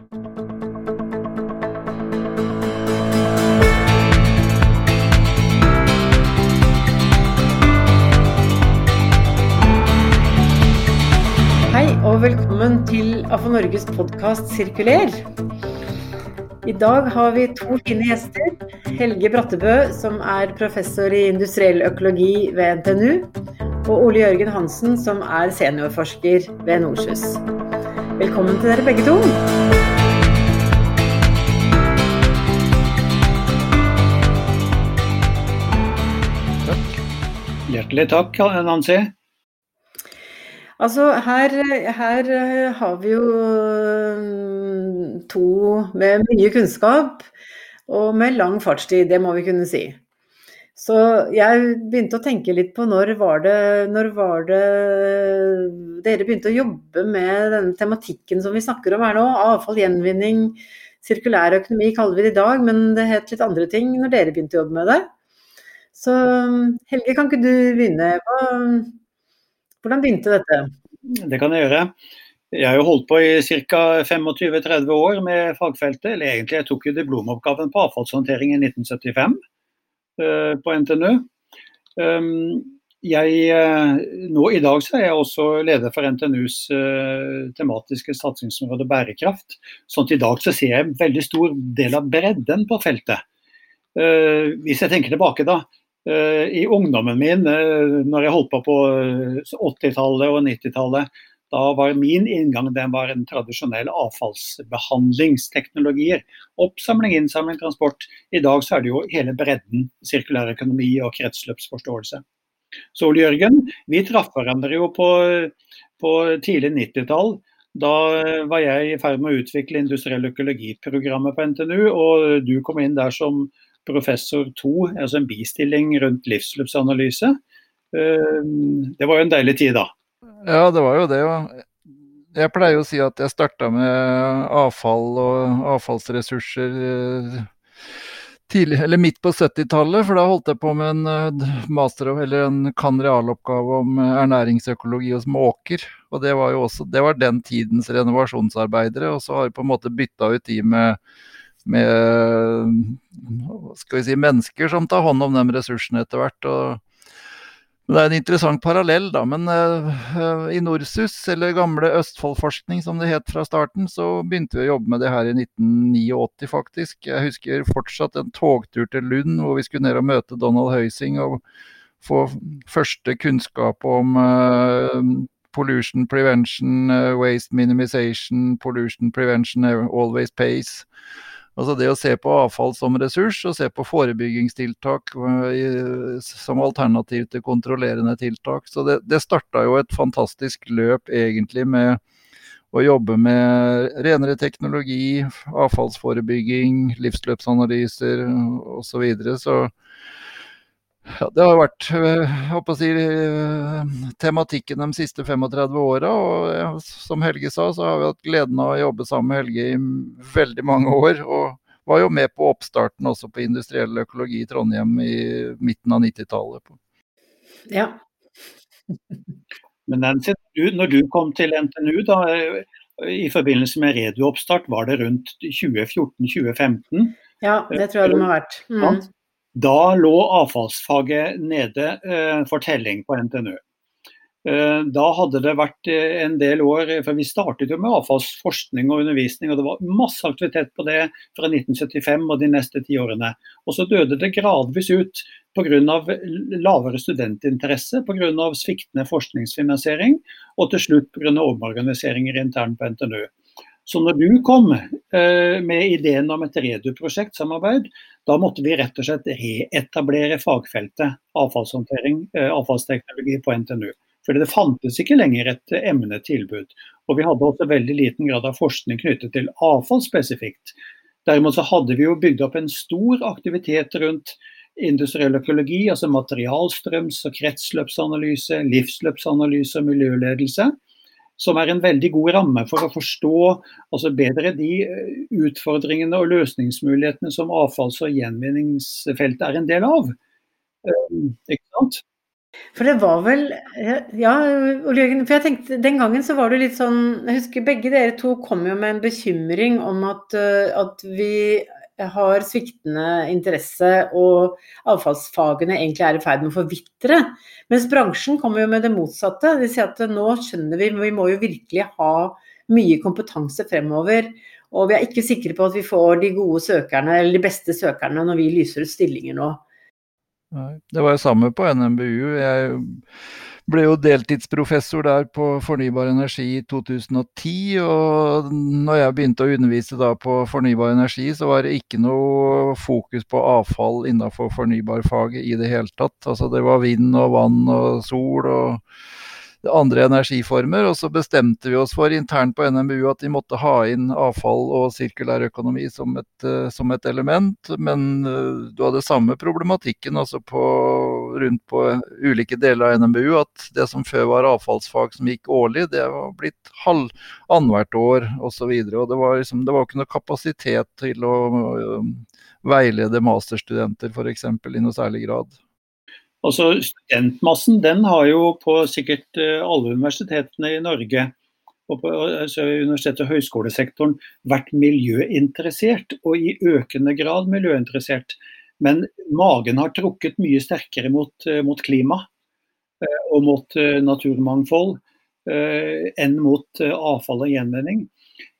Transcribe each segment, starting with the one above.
Hei og velkommen til AFO Norges podkast Sirkuler. I dag har vi to fine gjester. Helge Brattebø, som er professor i industriell økologi ved NTNU. Og Ole Jørgen Hansen, som er seniorforsker ved NORSUS. Velkommen til dere begge to. Hjertelig takk, Nancy. Altså, her, her har vi jo mm, to med mye kunnskap og med lang fartstid, det må vi kunne si. Så jeg begynte å tenke litt på når var det, når var det dere begynte å jobbe med denne tematikken som vi snakker om her nå. Avfall, gjenvinning, sirkulær økonomi kaller vi det i dag, men det het litt andre ting når dere begynte å jobbe med det. Så Helge, kan ikke du begynne? Hvordan begynte dette? Det kan jeg gjøre. Jeg har jo holdt på i ca. 25-30 år med fagfeltet. Eller egentlig, jeg tok jo diplomoppgaven på avfallshåndtering i 1975 uh, på NTNU. Um, jeg, uh, nå I dag så er jeg også leder for NTNUs uh, tematiske satsingsområde bærekraft. sånn at i dag så ser jeg en veldig stor del av bredden på feltet. hvis jeg tenker tilbake da, i ungdommen min, når jeg holdt på på 80-tallet og 90-tallet, da var min inngang den var en tradisjonell avfallsbehandlingsteknologier. Oppsamling, innsamling, transport. I dag så er det jo hele bredden sirkulær økonomi og kretsløpsforståelse. Så Ole Jørgen, vi traff hverandre jo på, på tidlig 90-tall. Da var jeg i ferd med å utvikle industriell økologiprogrammet på NTNU, og du kom inn der som professor to, altså en bistilling rundt livsløpsanalyse. Eh, det var jo en deilig tid da. Ja, det var jo det. Jeg pleier å si at jeg starta med avfall og avfallsressurser eh, tidlig, eller midt på 70-tallet, for da holdt jeg på med en eh, master, eller en kan-realoppgave om ernæringsøkologi hos måker. Og det var jo også det var den tidens renovasjonsarbeidere, og så har jeg på en måte bytta ut de med med skal vi si, mennesker som tar hånd om de ressursene etter hvert. og det er en interessant parallell, da. Men uh, i Norsus, eller gamle Østfoldforskning som det het fra starten, så begynte vi å jobbe med det her i 1989, faktisk. Jeg husker fortsatt en togtur til Lund hvor vi skulle ned og møte Donald Høysing og få første kunnskap om uh, pollution prevention, uh, waste minimization, pollution prevention always pays. Altså det å se på avfall som ressurs, og se på forebyggingstiltak øh, som alternativ til kontrollerende tiltak. Så det, det starta jo et fantastisk løp egentlig med å jobbe med renere teknologi, avfallsforebygging, livsløpsanalyser osv. Så, videre. så ja, det har vært håper å si, øh, tematikken de siste 35 åra. Og som Helge sa, så har vi hatt gleden av å jobbe sammen med Helge i veldig mange år. Og var jo med på oppstarten også på industriell økologi i Trondheim i midten av 90-tallet. Ja. Men Nancy, når du kom til NTNU da, i forbindelse med Redu-oppstart, var det rundt 2014-2015? Ja, det tror jeg det må ha vært. Mm. Da lå avfallsfaget nede eh, for telling på NTNU. Eh, da hadde det vært eh, en del år, for vi startet jo med avfallsforskning og undervisning, og det var masse aktivitet på det fra 1975 og de neste ti årene. Og så døde det gradvis ut pga. lavere studentinteresse, pga. sviktende forskningsfinansiering, og til slutt pga. omorganiseringer internt på NTNU. Så når du kom eh, med ideen om et Redu-prosjektsamarbeid, da måtte vi rett og slett reetablere fagfeltet avfallshåndtering, eh, avfallsteknologi på NTNU. Fordi det fantes ikke lenger et emnetilbud. Og vi hadde også veldig liten grad av forskning knyttet til avfall spesifikt. Derimot så hadde vi jo bygd opp en stor aktivitet rundt industriell økologi, altså materialstrøms- og kretsløpsanalyse, livsløpsanalyse og miljøledelse som er en veldig god ramme for å forstå altså bedre de eh, utfordringene og løsningsmulighetene som avfalls- og gjenvinningsfeltet er en del av. Eh, ikke sant? For det var vel Ja, Ole Jørgen. For jeg tenkte den gangen så var det litt sånn Jeg husker begge dere to kom jo med en bekymring om at, eh, at vi har sviktende interesse og avfallsfagene egentlig er i ferd med å forvitre. Mens bransjen kommer jo med det motsatte. De sier at nå skjønner vi, vi må jo virkelig ha mye kompetanse fremover. Og vi er ikke sikre på at vi får de gode søkerne, eller de beste søkerne når vi lyser ut stillinger nå. Det var jo samme på NMBU. Jeg ble jo deltidsprofessor der på fornybar energi i 2010. Og når jeg begynte å undervise da på fornybar energi, så var det ikke noe fokus på avfall innenfor fornybarfaget i det hele tatt. Altså det var vind og vann og sol og andre energiformer. Og så bestemte vi oss for internt på NMBU at de måtte ha inn avfall og sirkulærøkonomi som et, uh, som et element. Men uh, du hadde samme problematikken altså på, rundt på ulike deler av NMBU. At det som før var avfallsfag som gikk årlig, det var blitt halv annethvert år osv. Det var, liksom, det var ikke noe kapasitet til å veilede masterstudenter f.eks. i noe særlig grad. Altså Studentmassen den har jo på sikkert eh, alle universitetene i Norge og på altså, universitets- og høyskolesektoren vært miljøinteressert, og i økende grad miljøinteressert. Men magen har trukket mye sterkere mot, eh, mot klima og mot naturmangfold enn mot avfall og gjenvinning.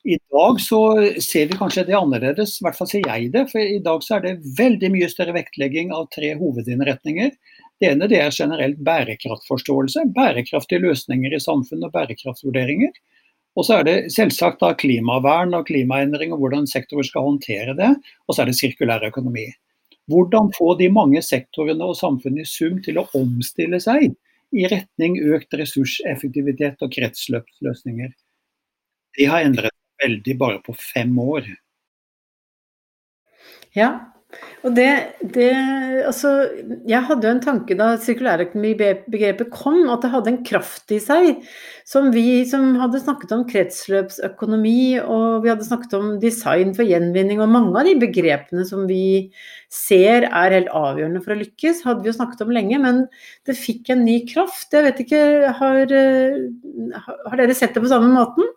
I dag så ser vi kanskje det annerledes, i hvert fall ser jeg det. For i dag så er det veldig mye større vektlegging av tre hovedinnretninger. Det ene det er generelt bærekraftforståelse, bærekraftige løsninger i samfunnet og bærekraftvurderinger. Og så er det selvsagt da klimavern og klimaendring og hvordan sektorer skal håndtere det. Og så er det sirkulær økonomi. Hvordan få de mange sektorene og samfunnet i sum til å omstille seg i retning økt ressurseffektivitet og kretsløpsløsninger. Det har endret veldig bare på fem år. Ja, og det, det, altså, jeg hadde jo en tanke da sirkulærøkonomibegrepet kom, at det hadde en kraft i seg. Som vi som hadde snakket om kretsløpsøkonomi, og vi hadde snakket om design for gjenvinning, og mange av de begrepene som vi ser er helt avgjørende for å lykkes, hadde vi jo snakket om lenge. Men det fikk en ny kraft. Jeg vet ikke, har, har dere sett det på samme måten?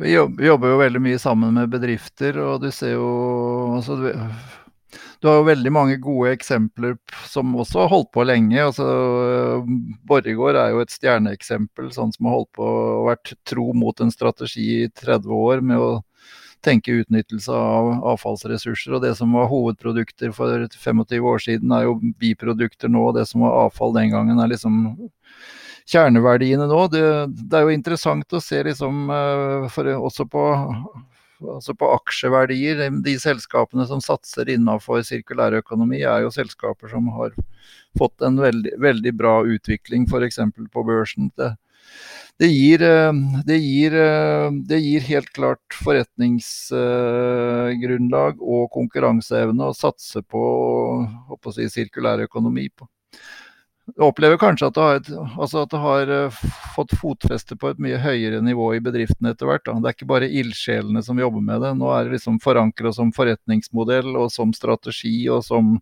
Vi jobber, jo veldig mye sammen med bedrifter, og du ser jo altså, du har jo veldig mange gode eksempler som også har holdt på lenge. altså Borregaard er jo et stjerneeksempel, sånn som har holdt på og vært tro mot en strategi i 30 år med å tenke utnyttelse av avfallsressurser. Og det som var hovedprodukter for 25 år siden, er jo biprodukter nå. Og det som var avfall den gangen, er liksom kjerneverdiene nå. Det, det, er jo interessant å se liksom, eh, for, også på, altså på aksjeverdier. De selskapene som satser innenfor sirkulærøkonomi, er jo selskaper som har fått en veldig, veldig bra utvikling, f.eks. på børsen. Det, det gir, eh, det, gir, eh, det gir, helt klart forretningsgrunnlag og konkurranseevne å satse på, på si, sirkulær økonomi. På. Jeg opplever kanskje at det, har, altså at det har uh, fått fotfeste på et mye høyere nivå i bedriften etter hvert. Det er ikke bare ildsjelene som jobber med det. Nå er det liksom forankra som forretningsmodell og som strategi og som,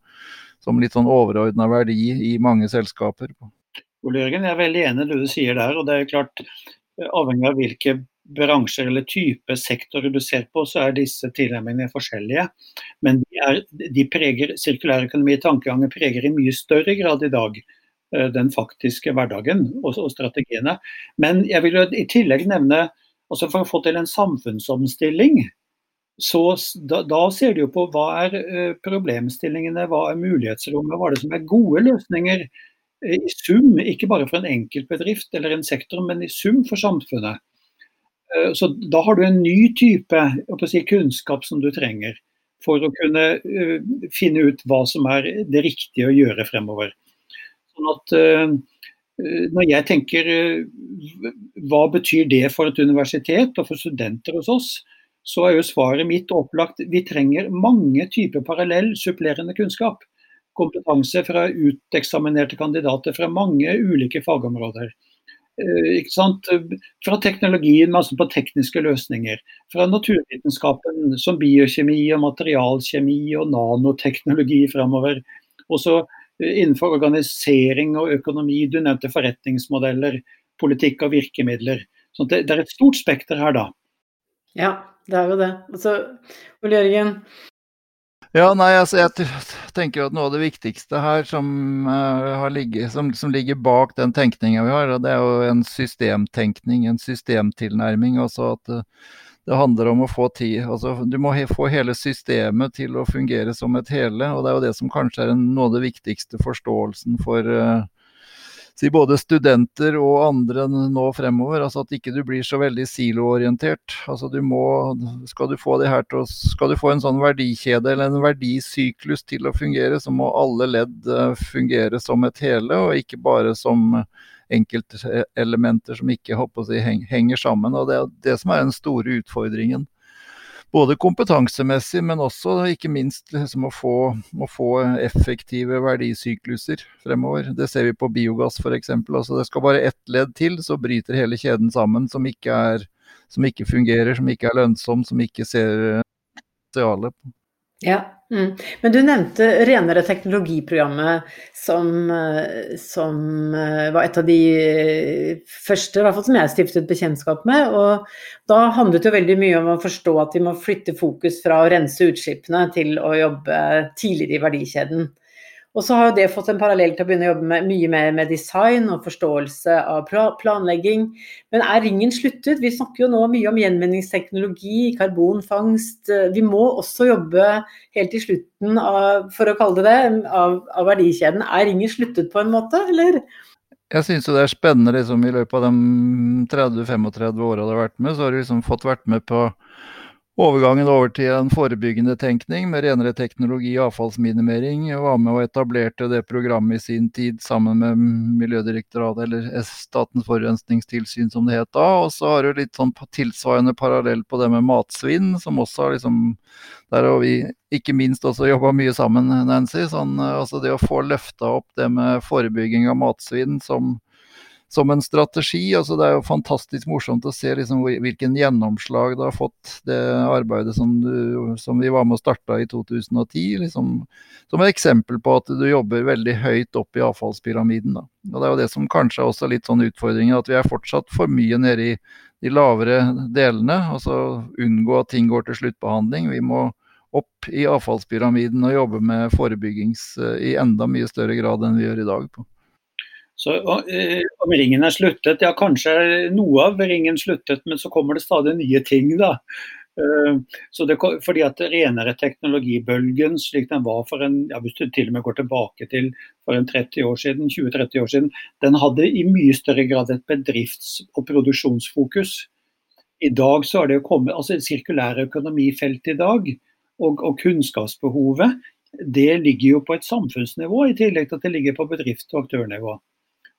som litt sånn overordna verdi i mange selskaper. Ole Jørgen, jeg er veldig enig i det du sier der. og det er klart eh, Avhengig av hvilke bransjer eller type sektorer du ser på, så er disse tilnærmingene forskjellige. Men de, er, de preger, sirkulær økonomi tankegangen preger i mye større grad i dag Eh, den faktiske hverdagen og, og strategiene. Men jeg vil i tillegg nevne altså For å få til en samfunnsomstilling, så da, da ser du jo på hva er uh, problemstillingene, hva er mulighetsrommet, hva er det som er gode løsninger uh, i sum. Ikke bare for en enkeltbedrift eller en sektor, men i sum for samfunnet. Så Da har du en ny type si, kunnskap som du trenger for å kunne finne ut hva som er det riktige å gjøre fremover. Sånn at uh, når jeg tenker uh, hva betyr det for et universitet og for studenter hos oss, så er jo svaret mitt opplagt. Vi trenger mange typer parallell supplerende kunnskap. Kompetanse fra uteksaminerte kandidater fra mange ulike fagområder. Fra teknologien, altså på tekniske løsninger. Fra naturvitenskapen som biokjemi og materialkjemi og nanoteknologi framover. Og så innenfor organisering og økonomi. Du nevnte forretningsmodeller, politikk og virkemidler. Så det, det er et stort spekter her, da. Ja, det er jo det. Altså, Ole Jørgen? Ja, nei, altså jeg tenker at noe av det viktigste her som, uh, ligget, som, som ligger bak den tenkninga vi har, det er jo en systemtenkning, en systemtilnærming. altså at uh, det handler om å få tid. Altså, du må he få hele systemet til å fungere som et hele. og Det er jo det som kanskje er en, noe av det viktigste forståelsen for uh, si både studenter og andre nå fremover. altså At ikke du blir så veldig siloorientert. altså du må, Skal du få det her til, skal du få en sånn verdikjede eller en verdisyklus til å fungere, så må alle ledd uh, fungere som et hele, og ikke bare som enkeltelementer som ikke si, henger sammen. og Det er det som er den store utfordringen. Både kompetansemessig, men også ikke minst liksom, å, få, å, få, effektive verdisykluser fremover. Det ser vi på biogass f.eks. Altså, det skal bare ett ledd til, så bryter hele kjeden sammen, som ikke, er, som ikke fungerer, som ikke er lønnsom, som ikke ser potensialet. Ja, mm. Men du nevnte renere teknologiprogrammet som, eh, som, eh, var et av de første, i hvert fall som jeg stiftet bekjentskap med. Og da handlet det veldig mye om å forstå at vi må flytte fokus fra å rense utslippene til å jobbe tidligere i verdikjeden. Og så har det fått en parallell til å begynne å jobbe med, mye mer med design og forståelse av planlegging. Men er ringen sluttet? Vi snakker jo nå mye om gjenvinningsteknologi, karbonfangst. Vi må også jobbe helt til slutten av, for å kalle det det, av, av verdikjeden. Er ringen sluttet på en måte, eller? Jeg syns det er spennende liksom, i løpet av de 30-35 åra du har vært med, så har du liksom fått vært med på Overgangen over til en forebyggende tenkning med renere teknologi og avfallsminimering. Var med og etablerte det programmet i sin tid sammen med Miljødirektoratet, eller Statens forurensningstilsyn som det het da. Og så har du litt sånn tilsvarende parallell på det med matsvinn, som også har liksom Der har vi ikke minst også jobba mye sammen, Nancy. Sånn, altså det å få løfta opp det med forebygging av matsvinn som som en strategi. altså Det er jo fantastisk morsomt å se liksom hvilken gjennomslag det har fått, det arbeidet som, du, som vi var med og starta i 2010. Liksom, som et eksempel på at du jobber veldig høyt opp i avfallspyramiden. Da. Og Det er jo det som kanskje er også litt sånn utfordringen, at vi er fortsatt for mye nede i de lavere delene. altså Unngå at ting går til sluttbehandling. Vi må opp i avfallspyramiden og jobbe med forebyggings i enda mye større grad enn vi gjør i dag. på. Så eh, Om ringen er sluttet, ja kanskje noe av ringen sluttet, men så kommer det stadig nye ting. da. Eh, så det, fordi at renere teknologibølgen, slik den var for en, ja, hvis du til og med går tilbake til for en 30 år siden, 20-30 år siden, den hadde i mye større grad et bedrifts- og produksjonsfokus. I dag så er det kommet, altså Sirkulære økonomifelt i dag og, og, kunnskapsbehovet det ligger jo på et samfunnsnivå, i tillegg til at det ligger på bedrift- og aktørnivå.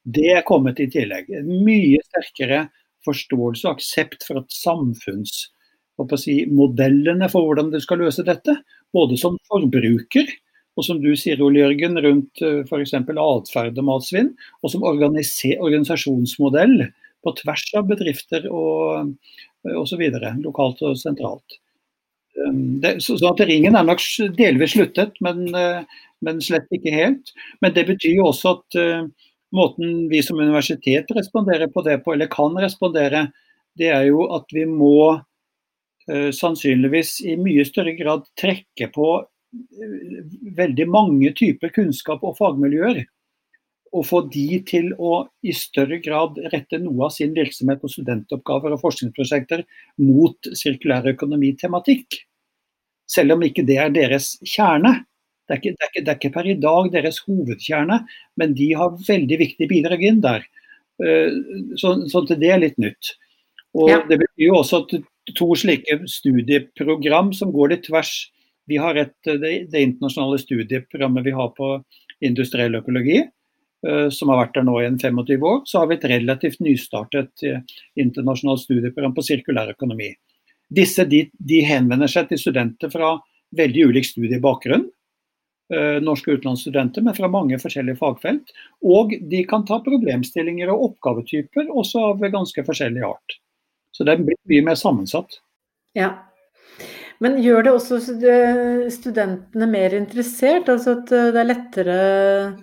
Det er kommet i tillegg. En mye sterkere forståelse og aksept for at samfunnsmodellene for hvordan du skal løse dette, både som forbruker og som du sier, Ole Jørgen, rundt eh, f.eks. atferd og matsvinn, og som organisasjonsmodell på tvers av bedrifter og osv. Lokalt og sentralt. Um, det, så, så, at Ringen er nok delvis sluttet, men, eh, men, slett ikke helt. Men det betyr jo også at måten vi som universitet responderer på det på, eller kan respondere, det er jo at vi må uh, sannsynligvis i mye større grad trekke på uh, veldig mange typer kunnskap og fagmiljøer. Og få de til å i større grad rette noe av sin virksomhet og studentoppgaver og forskningsprosjekter mot sirkulær økonomi-tematikk. Selv om ikke det er deres kjerne. Det er, ikke, det, er ikke, det er, ikke, per i dag deres hovedkjerne, men de har veldig viktige bidrag inn der. Eh, så, så det er litt nytt. Og ja. Det betyr jo også at to slike studieprogram som går litt tvers. Vi har et, det, det internasjonale studieprogrammet vi har på industriell økologi, eh, som har vært der nå i en 25 år. Så har vi et relativt nystartet eh, internasjonalt studieprogram på sirkulær økonomi. Disse de, de henvender seg til studenter fra veldig ulik studiebakgrunn. Eh, norske utenlandsstudenter, men fra mange forskjellige fagfelt. Og de kan ta problemstillinger og oppgavetyper også av ganske forskjellig art. Så det blir mye mer sammensatt. Ja. Men gjør det også studentene mer interessert? Altså at det er lettere,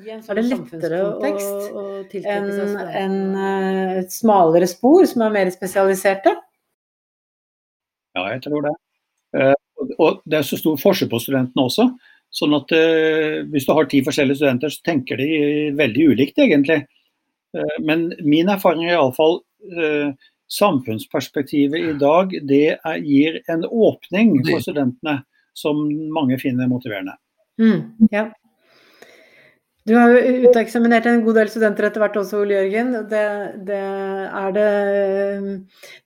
er det lettere å, å tiltrekke seg studenter? En, en, et smalere spor som er mer spesialiserte? Ja, jeg tror det. Og det er så stor forskjell på studentene også. Sånn at uh, Hvis du har ti forskjellige studenter, så tenker de veldig ulikt, egentlig. Uh, men min erfaring er iallfall uh, samfunnsperspektivet i dag det er, gir en åpning for studentene som mange finner motiverende. Mm, ja. Du har jo uteksaminert en god del studenter etter hvert også, Ole Jørgen. Det, det, det,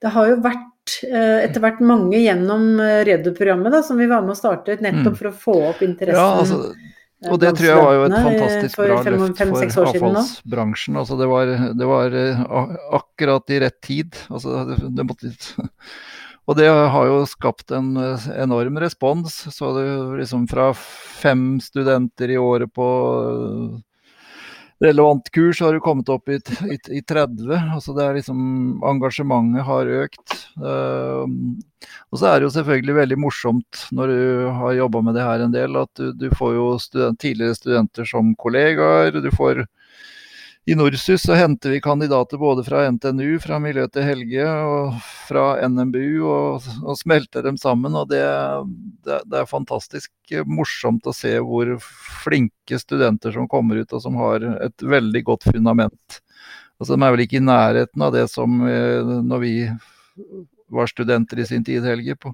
det har jo vært eh, etter hvert mange gjennom eh, Redu-programmet som vi var med og startet nettopp mm. for å få opp interessen. Ja, altså, og det tror jeg var jo et fantastisk bra fem, løft fem, for avfallsbransjen. Altså det, var, det var akkurat i rett tid. Altså det, det måtte, og det har jo skapt en enorm respons. Så det liksom fra fem studenter i året på relevant kurs har du kommet opp i, i, i 30. altså det er liksom Engasjementet har økt. Uh, og så er det jo selvfølgelig veldig morsomt når du har jobba med det her en del, at du, du får jo student, tidligere studenter som kollegaer. Du får i Norsus så henter vi kandidater både fra NTNU, fra miljøet til Helge og fra NMBU, og, og smelter dem sammen. og det, det, det, er fantastisk morsomt å se hvor flinke studenter som kommer ut, og som har et veldig godt fundament. Altså, de er vel ikke i nærheten av det som eh, når vi var studenter i sin tid, Helge. på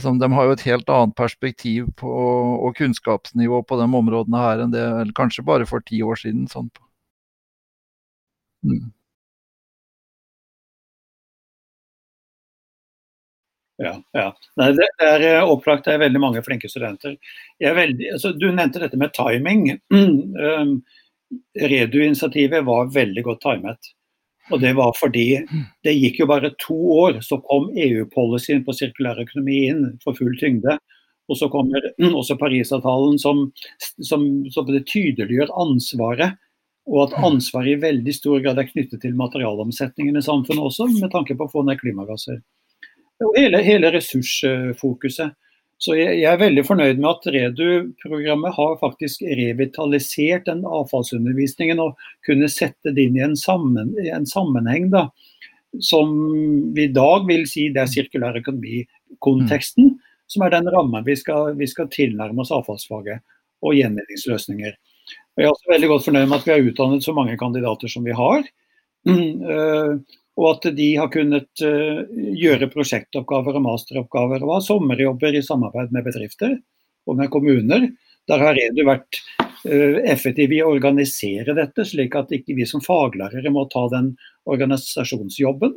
liksom, De har jo et helt annet perspektiv på, og kunnskapsnivå på de områdene her enn det kanskje bare for ti år siden. sånn på Mm. Ja, ja. Nei, det er eh, opplagt det er veldig mange flinke studenter. Veldig, altså, du nevnte dette med timing. Um, Redu-initiativet var veldig godt timet. Og det var fordi det gikk jo bare to år, så kom EU-policyen på sirkulær økonomi inn for full tyngde. Og så kommer også Parisavtalen som, som, som tydeliggjør ansvaret og at ansvaret i veldig stor grad er knyttet til materialomsetningen i samfunnet også, med tanke på å få ned klimagasser. Og hele, hele ressursfokuset. Så jeg, jeg, er veldig fornøyd med at Redu-programmet har faktisk revitalisert den avfallsundervisningen og kunne sette det inn i en, sammen, en sammenheng da, som vi i dag vil si det er sirkulær økonomi-konteksten, mm. som er den rammen vi skal, vi skal tilnærme oss avfallsfaget og gjenvinningsløsninger. Jeg er også veldig godt fornøyd med at vi har utdannet så mange kandidater som vi har. Eh, og at de har kunnet eh, gjøre prosjektoppgaver og masteroppgaver og ha sommerjobber i samarbeid med bedrifter og med kommuner. Der har Redu vært eh, effektiv i å organisere dette, slik at ikke vi som faglærere må ta den organisasjonsjobben.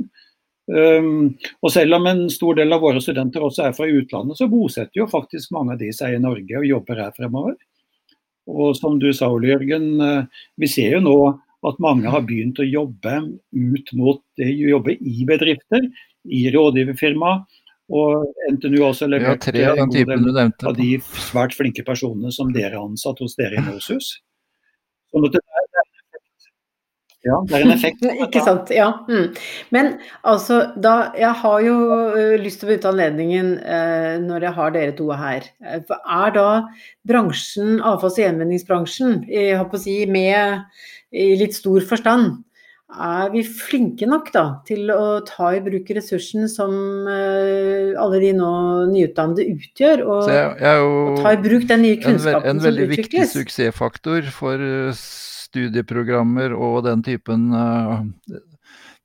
og selv om en stor del av våre studenter også er fra utlandet, så bosetter jo faktisk mange av de seg i Norge og jobber her fremover. Og som du sa, Ole Jørgen, eh, vi ser jo nå at mange har begynt å jobbe ut mot det, jobbe i bedrifter, i rådgiverfirma. Og NTNU har også levert tre av, den typen du nevnte. av de svært flinke personene som dere har ansatt hos dere i Nosus. Sånn at det ja, det er en effekt. Ikke sant. Ja. Mm. Men altså, da Jeg har jo uh, lyst til å benytte anledningen uh, når jeg har dere to her. Uh, er da bransjen, avfalls- og gjenvinningsbransjen, jeg håper å si med i litt stor forstand, er vi flinke nok da til å ta i bruk ressursen som alle de nå nyutdannede utgjør? Og, jeg, jeg og ta i bruk den nye kunnskapen en, en veldig viktig suksessfaktor for studieprogrammer og den typen uh,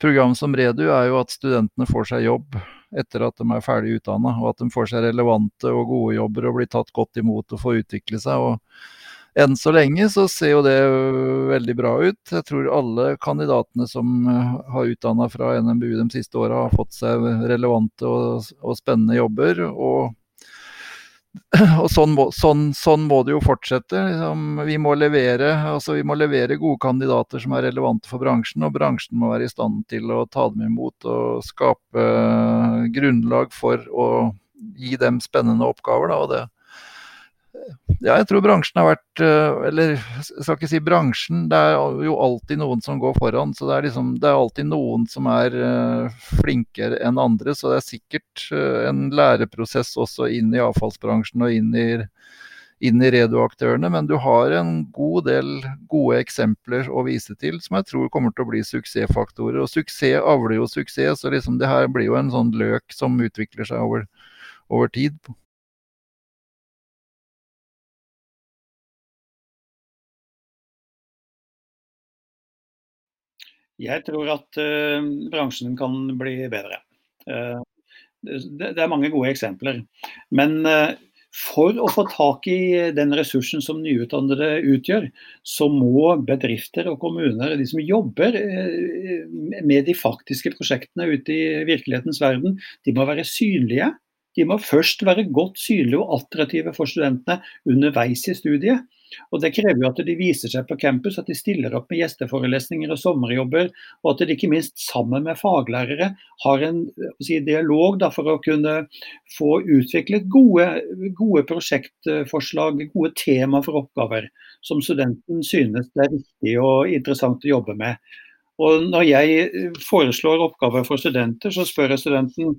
program som Redu, er jo at studentene får seg jobb etter at de er ferdig utdanna, og at de får seg relevante og gode jobber og blir tatt godt imot og får utvikle seg. og enn så lenge så ser jo det veldig bra ut. Jeg tror alle kandidatene som eh, har utdanna fra NMBU de siste åra, har fått seg relevante og, og spennende jobber. og og sånn må, sånn, sånn må, det jo fortsette. Liksom, vi, må levere, altså vi må levere gode kandidater som er relevante for bransjen, og bransjen må være i stand til å ta dem imot og skape uh, grunnlag for å gi dem spennende oppgaver. Da, og det, ja, jeg tror bransjen har vært eh, Eller jeg skal ikke si bransjen, det er jo alltid noen som går foran. Så det er, liksom, det er alltid noen som er uh, flinkere enn andre. Så det er sikkert uh, en læreprosess også inn i avfallsbransjen og inn i, inn i redoaktørene. Men du har en god del gode eksempler å vise til som jeg tror kommer til å bli suksessfaktorer. Og suksess avler jo suksess, så liksom det her blir jo en sånn løk som utvikler seg over, over tid. Jeg tror at uh, bransjen kan bli bedre. Uh, det, det, er mange gode eksempler. Men uh, for å få tak i den ressursen som nyutdannede utgjør, så må bedrifter og kommuner, de som jobber med de faktiske prosjektene ute i virkelighetens verden, de må være synlige. De må først være godt synlige og attraktive for studentene underveis i studiet. Og Det krever jo at de viser seg på campus, at de stiller opp med gjesteforelesninger og sommerjobber, og at de ikke minst sammen med faglærere har en si, dialog da, for å kunne få utviklet gode, gode prosjektforslag, gode tema for oppgaver, som studenten synes det er riktig og interessant å jobbe med. Og Når jeg foreslår oppgaver for studenter, så spør jeg studenten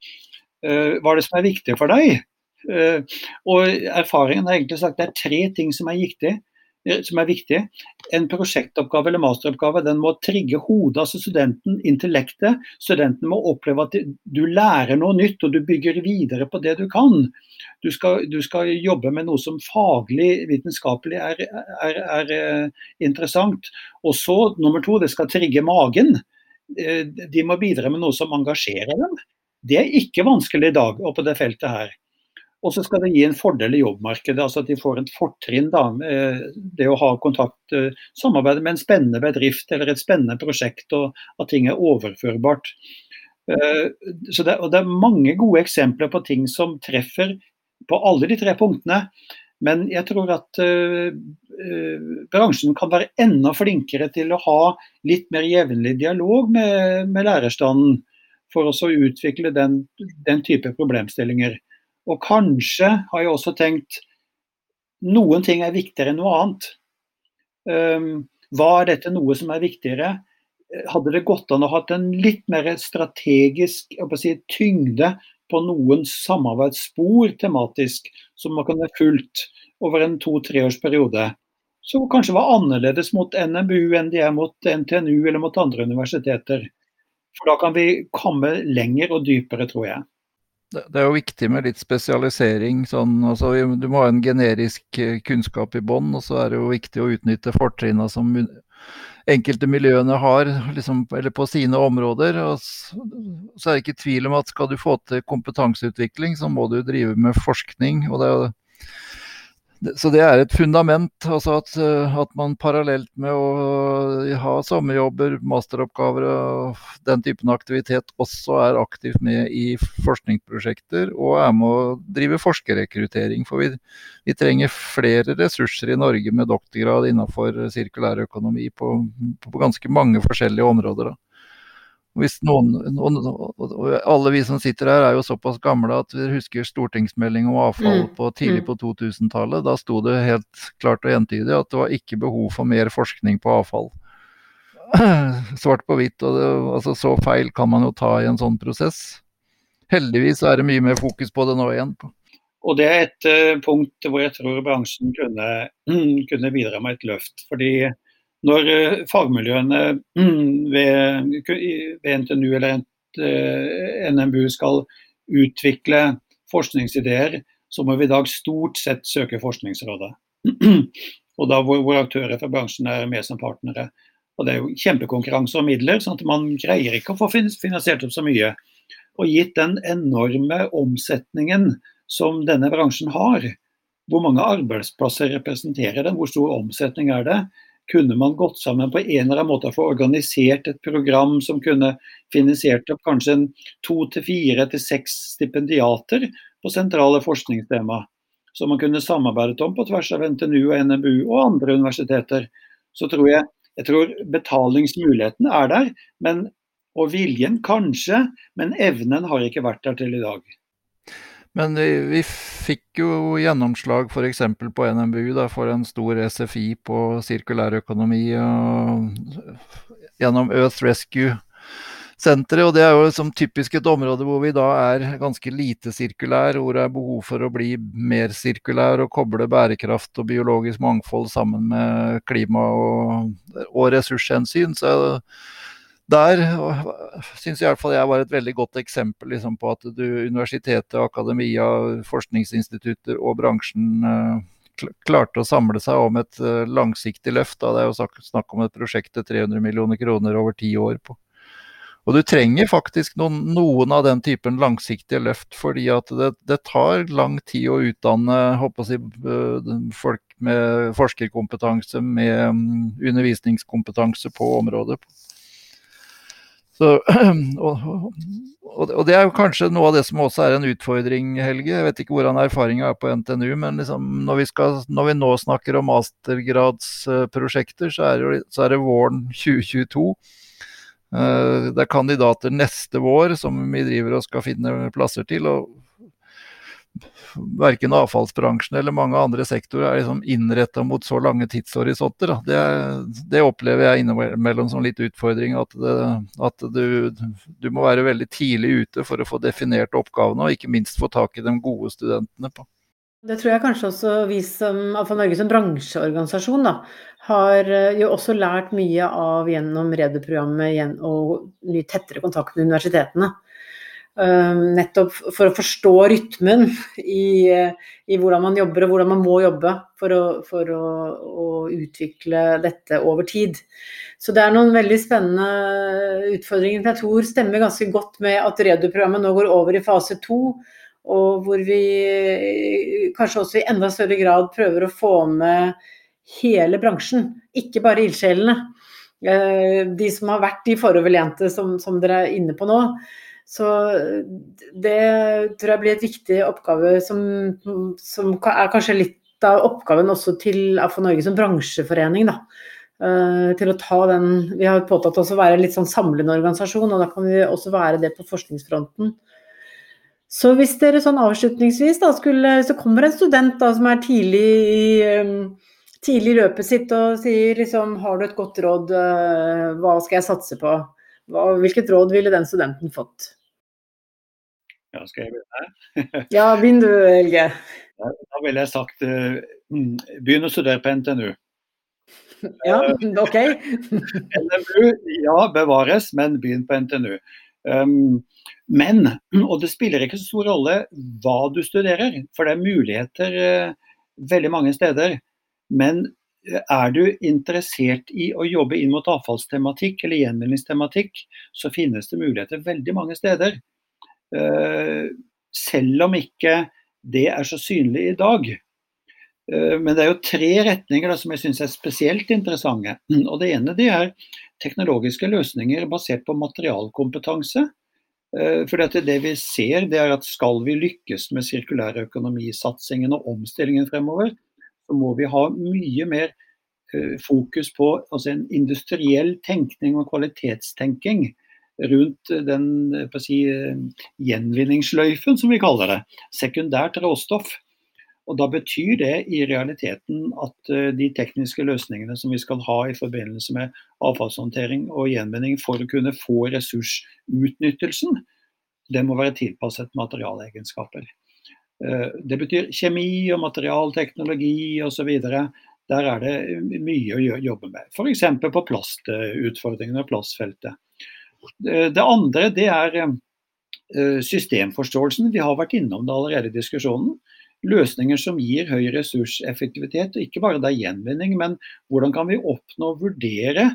«Eh, hva er det som er viktig for deg. Eh, og erfaringen har egentlig sagt det er tre ting som er viktig. Eh, som er viktig. En prosjektoppgave eller masteroppgave den må trigge hodet, altså studenten, intellektet. Studenten må oppleve at du lærer noe nytt og du bygger videre på det du kan. Du skal, du skal jobbe med noe som faglig, vitenskapelig er, er, er, eh, interessant. Og så, nummer to, det skal trigge magen. De må bidra med noe som engasjerer dem. Det er ikke vanskelig i dag og på det feltet her. Og så skal det gi en fordel i jobbmarkedet, altså at de får et fortrinn. da, Det å ha kontakt, eh, samarbeide med en spennende bedrift eller et spennende prosjekt, og at ting er overførbart. Eh, så det, og det er mange gode eksempler på ting som treffer på alle de tre punktene. Men jeg tror at uh, bransjen kan være enda flinkere til å ha litt mer jevnlig dialog med, med lærerstanden, for å utvikle den, den type problemstillinger. Og kanskje har jeg også tenkt noen ting er viktigere enn noe annet. Hva er dette noe som er viktigere? Hadde det gått an å ha en litt mer strategisk si, tyngde på noen samarbeidsspor tematisk, som man kunne fulgt over en to-treårsperiode? Som kanskje var annerledes mot NMBU enn de er mot NTNU eller mot andre universiteter. For da kan vi komme lenger og dypere, tror jeg det er jo viktig med litt spesialisering. Sånn, altså, du må ha en generisk eh, kunnskap i bånn, og så er det jo viktig å utnytte fortrinnene som enkelte miljøene har liksom, eller på sine områder. Og så, er det ikke tvil om at skal du få til kompetanseutvikling, så må du drive med forskning. og det er jo så det er et fundament. altså at, eh, at, man parallelt med å ha sommerjobber, masteroppgaver og den typen aktivitet også er aktivt med i forskningsprosjekter og er med å drive forskerrekruttering. For vi, vi trenger flere ressurser i Norge med doktorgrad innenfor sirkulær økonomi på, på ganske mange forskjellige områder. da. Hvis noen, noen, alle vi som sitter her er jo såpass gamle at vi husker stortingsmelding om avfall mm. på tidlig mm. på 2000-tallet. Da sto det helt klart og entydig at det var ikke behov for mer forskning på avfall. Svart på hvitt. og det, altså Så feil kan man jo ta i en sånn prosess. Heldigvis er det mye mer fokus på det nå igjen. Og Det er et uh, punkt hvor jeg tror bransjen kunne, kunne bidra med et løft. fordi når eh, fagmiljøene mm, ved, ved NTNU eller eh, NMBU skal utvikle forskningsideer, så må vi i dag stort sett søke Forskningsrådet. Og da hvor, hvor aktører fra bransjen er med som partnere. Og Det er jo kjempekonkurranse om midler, sånn at man greier ikke å få finansiert opp så mye. Og gitt den enorme omsetningen som denne bransjen har, hvor mange arbeidsplasser representerer den, hvor stor omsetning er det, kunne man gått sammen på en eller annen måte og få organisert et program som kunne finansiert opp kanskje en to til fire til seks stipendiater på sentrale forskningstema. Som man kunne samarbeidet om på tvers av NTNU og NMU og andre universiteter. Så tror jeg, jeg tror betalingsmuligheten er der, men, og viljen kanskje, men evnen har ikke vært der til i dag. Men vi, vi fikk jo gjennomslag f.eks. på NMBU da, for en stor SFI på sirkulærøkonomi gjennom Earth Rescue senteret. Og det er jo liksom typisk et område hvor vi da er ganske lite sirkulær, hvor det er behov for å bli mer sirkulær og koble bærekraft og biologisk mangfold sammen med klima og, og ressurshensyn. Så der syns iallfall jeg var et veldig godt eksempel liksom, på at du, universitetet, akademia, forskningsinstitutter og bransjen uh, klarte å samle seg om et uh, langsiktig løft. Da. Det er jo snakk om et prosjekt til 300 millioner kroner over ti år på. Og du trenger faktisk noen, noen, av den typen langsiktige løft, fordi at det, det tar lang tid å utdanne håper jeg, eh, folk med forskerkompetanse, med mm, undervisningskompetanse på området. Så, og, og, det er jo kanskje noe av det som også er en utfordring, Helge. Jeg vet ikke hvordan erfaringa er på NTNU, men liksom når, vi skal, når, vi nå snakker om mastergradsprosjekter, så er det, så er det våren 2022. Eh, det er kandidater neste vår som vi driver og skal finne plasser til. og Verken avfallsbransjen eller mange andre sektorer er liksom innretta mot så lange tidshorisonter. Det, det, opplever jeg innimellom som litt utfordring. At, det, at du, du, må være veldig tidlig ute for å få definert oppgavene, og ikke minst få tak i de gode studentene på. Det tror jeg kanskje også vi som iallfall Norge som bransjeorganisasjon da, har eh, jo også lært mye av gjennom REDU-programmet og mye tettere kontakt med universitetene. Um, nettopp for å forstå rytmen i, i, hvordan man jobber og hvordan man må jobbe for å, for å, å utvikle dette over tid. Så det er noen veldig spennende utfordringer jeg tror stemmer ganske godt med at REDU-programmet nå går over i fase to og hvor vi kanskje også i enda større grad prøver å få med hele bransjen, ikke bare ildsjelene. Eh, de som har vært de foroverlente som, som dere er inne på nå. Så det tror jeg blir et viktig oppgave som, som er kanskje litt av oppgaven også til AFO Norge som bransjeforening. da. Uh, til å ta den Vi har påtatt oss å være litt sånn samlende organisasjon, og da kan vi også være det på forskningsfronten. Så hvis dere sånn avslutningsvis da skulle Så kommer en student da som er tidlig i, um, tidlig løpet sitt og sier liksom Har du et godt råd, hva skal jeg satse på? Hva, hvilket råd ville den studenten fått? Ja, skal jeg begynne? ja, begynn du, Helge. Ja, da ville jeg sagt uh, begynn å studere på NTNU. Ja, OK. NMU, ja, bevares, men begynn på NTNU. Um, men, og det spiller ikke så stor rolle hva du studerer, for det er muligheter uh, veldig mange steder. Men uh, er du interessert i å jobbe inn mot avfallstematikk eller gjenvinningstematikk, så finnes det muligheter veldig mange steder. Uh, selv om ikke det er så synlig i dag. Men det er jo tre retninger da, som jeg syns er spesielt interessante. Og Det ene det er teknologiske løsninger basert på materialkompetanse. Eh, for det vi ser, det er at skal vi lykkes med sirkulærøkonomisatsingen og omstillingen fremover, så må vi ha mye mer eh, fokus på altså en industriell tenkning og kvalitetstenking rundt den si, eh, gjenvinningssløyfen, som vi kaller det. Sekundært råstoff. Og Da betyr det i realiteten at eh, de tekniske løsningene som vi skal ha i forbindelse med avfallshåndtering og gjenvinning for å kunne få ressursutnyttelsen, det må være tilpasset materialegenskaper. Eh, det betyr kjemi og materialteknologi osv. Der er det mye å jobbe med. F.eks. på plastutfordringene og plastfeltet. Eh, det andre det er systemforståelsen. Vi har vært innom det allerede i diskusjonen løsninger som gir høy ressurseffektivitet. og Ikke bare det er gjenvinning, men hvordan kan vi oppnå og vurdere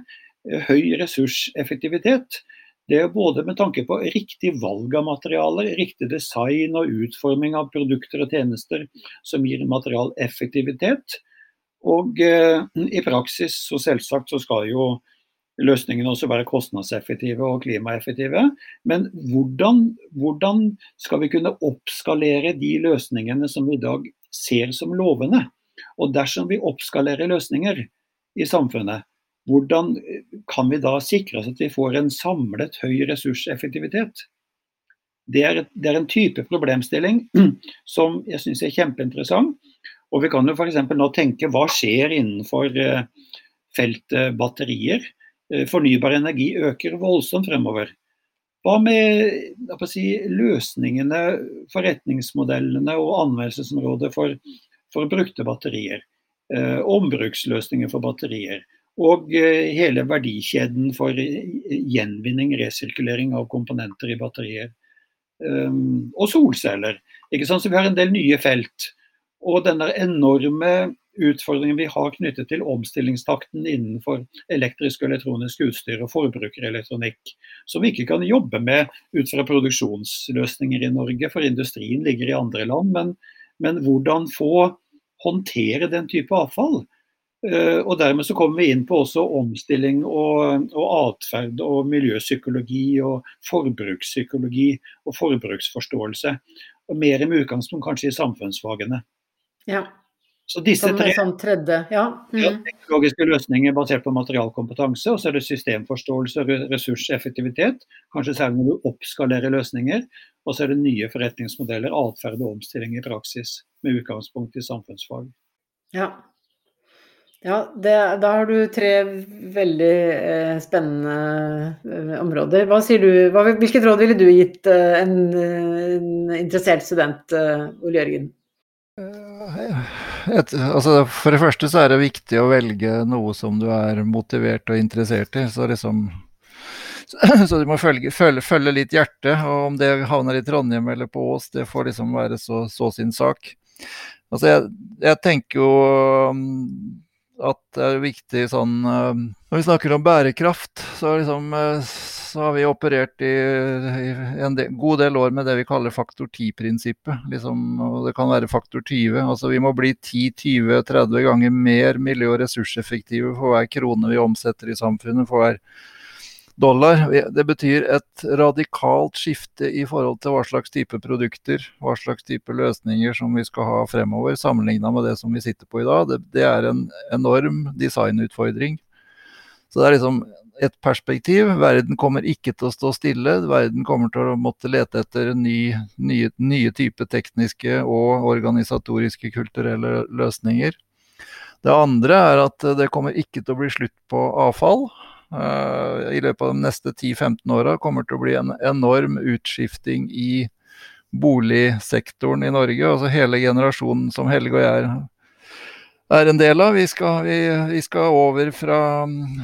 eh, høy ressurseffektivitet. Det er både med tanke på riktig valg av materialer, riktig design og utforming av produkter og tjenester som gir materialeffektivitet. Og eh, i praksis så selvsagt så skal jo løsningene også være kostnadseffektive og klimaeffektive. Men hvordan, hvordan, skal vi kunne oppskalere de løsningene som vi i dag ser som lovende? Og dersom vi oppskalerer løsninger i samfunnet, hvordan kan vi da sikre oss at vi får en samlet høy ressurseffektivitet? Det er, det er en type problemstilling som jeg syns er kjempeinteressant. Og vi kan jo f.eks. nå tenke hva skjer innenfor eh, feltet batterier. Eh, fornybar energi øker voldsomt fremover. Hva med si, løsningene, forretningsmodellene og anvendelsesområdet for, for brukte batterier? Eh, ombruksløsninger for batterier. Og eh, hele verdikjeden for gjenvinning, resirkulering av komponenter i batterier. Um, og solceller. Ikke sant? Så vi har en del nye felt. Og denne enorme utfordringen vi har knyttet til omstillingstakten innenfor elektrisk og elektronisk utstyr og forbrukerelektronikk, som vi ikke kan jobbe med ut fra produksjonsløsninger i Norge, for industrien ligger i andre land. Men, men hvordan få håndtere den type avfall? Eh, og Dermed så kommer vi inn på også omstilling og, og atferd og miljøpsykologi og forbrukspsykologi og forbruksforståelse. Og Mer med utgangspunkt kanskje i samfunnsfagene. Ja. Så disse som tre sånn tredje, ja. Mm. ja, teknologiske løsninger basert på materialkompetanse, og så er det systemforståelse og ressurseffektivitet. Kanskje særlig når du oppskalerer løsninger. Og så er det nye forretningsmodeller, atferd og omstilling i praksis med utgangspunkt i samfunnsfag. Ja, ja, det, da har du tre veldig eh, spennende eh, områder. Hva sier du, hva, hvilket råd ville du gitt eh, en, en, interessert student, eh, Ole Jørgen? Eh, et, altså for det første så er det viktig å velge noe som du er motivert og interessert i. Så, liksom, så du må følge, følge, følge, litt hjertet. Og om det havner i Trondheim eller på Ås, det får liksom være så, så sin sak. Altså jeg, jeg tenker jo at det er viktig sånn eh, Når vi snakker om bærekraft, så, liksom, eh, så har vi operert i, i en del, god del år med det vi kaller faktor 10-prinsippet. Liksom, det kan være faktor 20. Altså vi må bli 10-20-30 ganger mer miljø- og ressurseffektive for hver krone vi omsetter i samfunnet. for hver dollar. Det betyr et radikalt skifte i forhold til hva slags type produkter, hva slags type løsninger som vi skal ha fremover, sammenligna med det som vi sitter på i dag. Det, det, er en enorm designutfordring. Så det er liksom et perspektiv. Verden kommer ikke til å stå stille. Verden kommer til å måtte lete etter ny, nye, nye typer tekniske og organisatoriske kulturelle løsninger. Det andre er at det kommer ikke til å bli slutt på avfall. Eh, i løpet av de neste 10-15 åra kommer det til å bli en enorm utskifting i boligsektoren i Norge. Altså hele generasjonen som Helge og jeg er en del av. Vi skal, vi, vi skal over fra,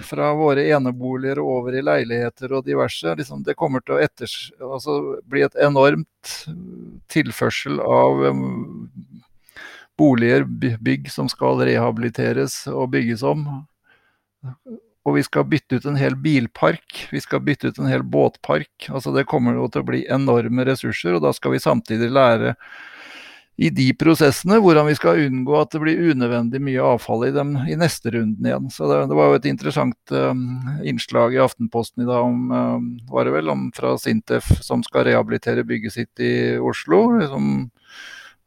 fra, våre eneboliger og over i leiligheter og diverse. Liksom det kommer til å etters, altså bli et enormt tilførsel av um, boliger, bygg som skal rehabiliteres og bygges om. Og vi skal bytte ut en hel bilpark, vi skal bytte ut en hel båtpark. Altså Det kommer til å bli enorme ressurser, og da skal vi samtidig lære i de prosessene hvordan vi skal unngå at det blir unødvendig mye avfall i dem i neste runden igjen. Så Det, det var jo et interessant um, innslag i Aftenposten i dag om, um, var det vel, om fra Sintef som skal rehabilitere bygget sitt i Oslo. Liksom,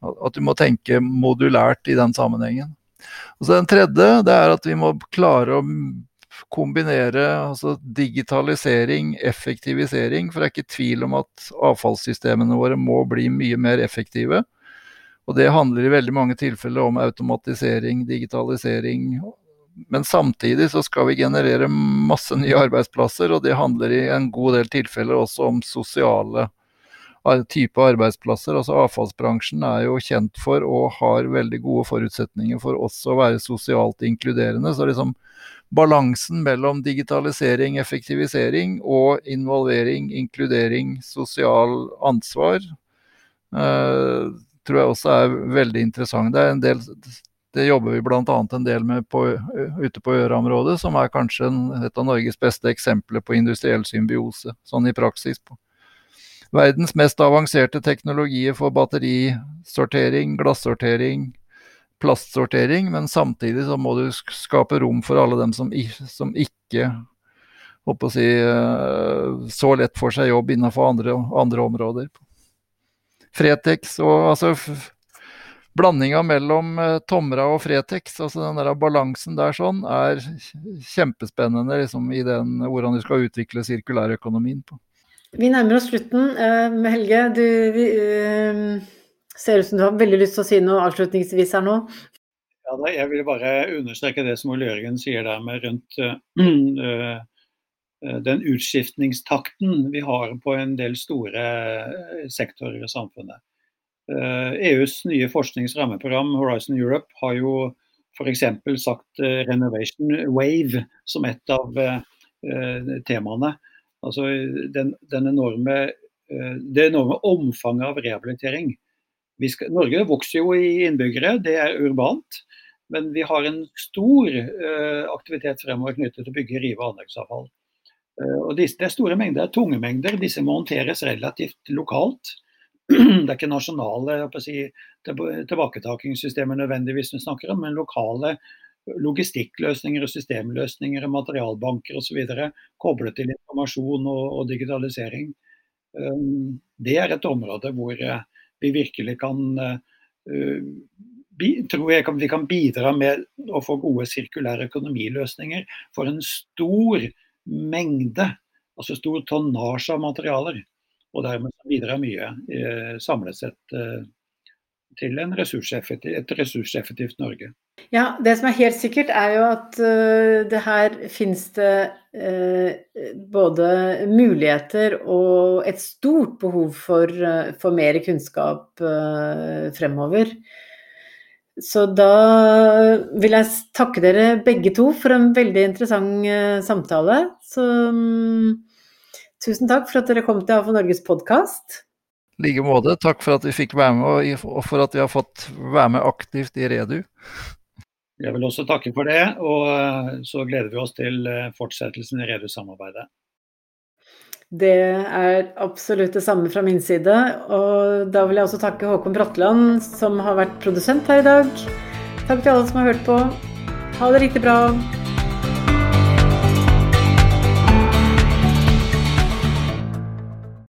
at du må tenke modulært i den sammenhengen. Og så Den tredje det er at vi må klare å kombinere altså digitalisering, effektivisering. For det er ikke tvil om at avfallssystemene våre må bli mye mer effektive. Og det handler i veldig mange tilfeller om automatisering, digitalisering. Men samtidig så skal vi generere masse nye arbeidsplasser, og det handler i en god del tilfeller også om sosiale type arbeidsplasser. Altså Avfallsbransjen er jo kjent for og har veldig gode forutsetninger for også å være sosialt inkluderende. Så liksom balansen mellom digitalisering, effektivisering og involvering, inkludering, sosial ansvar, eh, tror jeg også er veldig interessant. Det, er en del, det jobber vi bl.a. en del med på, ute på Øra-området, som er kanskje et av Norges beste eksempler på industriell symbiose, sånn i praksis. på verdens mest avanserte teknologier for batterisortering, glassortering, plastsortering, men samtidig så må du skape rom for alle dem som, som ikke håper å si, eh, så lett får seg jobb innenfor andre, andre områder. Fretex og altså Blandinga mellom uh, Tomra og Fretex, altså den der balansen der sånn, er kjempespennende liksom, i den, hvordan du skal utvikle sirkulærøkonomien på. Vi nærmer oss slutten. Helge, du vi, ser ut som du har veldig lyst til å si noe avslutningsvis her nå. Ja, da, jeg vil bare understreke det som Ole Jørgen sier der med rundt uh, den utskiftningstakten vi har på en del store sektorer i samfunnet. EUs nye forskningsrammeprogram Horizon Europe har jo f.eks. sagt Renovation Wave som et av temaene. Altså den, den enorme, det enorme omfanget av rehabilitering skal, Norge vokser jo i innbyggere, det er urbant. Men vi har en stor aktivitet fremover knyttet til å bygge rive- og anleggsavfall. Uh, og det er store mengder, tunge mengder. Disse må håndteres relativt lokalt. Det er ikke nasjonale si, tilbaketakingssystemer nødvendigvis vi snakker om, men lokale logistikkløsninger og systemløsninger materialbanker osv. koblet til informasjon og, og digitalisering. Um, det er et område hvor uh, vi virkelig kan uh, tror jeg vi kan bidra med å få gode sirkulære økonomiløsninger for en stor mengde, altså stor tonnasje av materialer. Og dermed bidrar mye eh, samlet sett eh, til ressurseffektiv, et ressurseffektivt Norge. Ja, Det som er helt sikkert, er jo at uh, det her finnes det uh, både muligheter og et stort behov for, uh, for mer kunnskap fremover. Så da vil jeg takke dere begge to for en veldig interessant uh, samtale. Så um, tusen takk for at dere kom til AFO Norges podkast. I like måte. Takk for at vi fikk være med, og for at vi har fått være med aktivt i Redu. Jeg vil også takke for det, og eh, så gleder vi oss til eh, fortsettelsen i Redu-samarbeidet. Det er absolutt det samme fra min side. Og da vil jeg også takke Håkon Bratland, som har vært produsent her i dag. Takk til alle som har hørt på. Ha det riktig bra.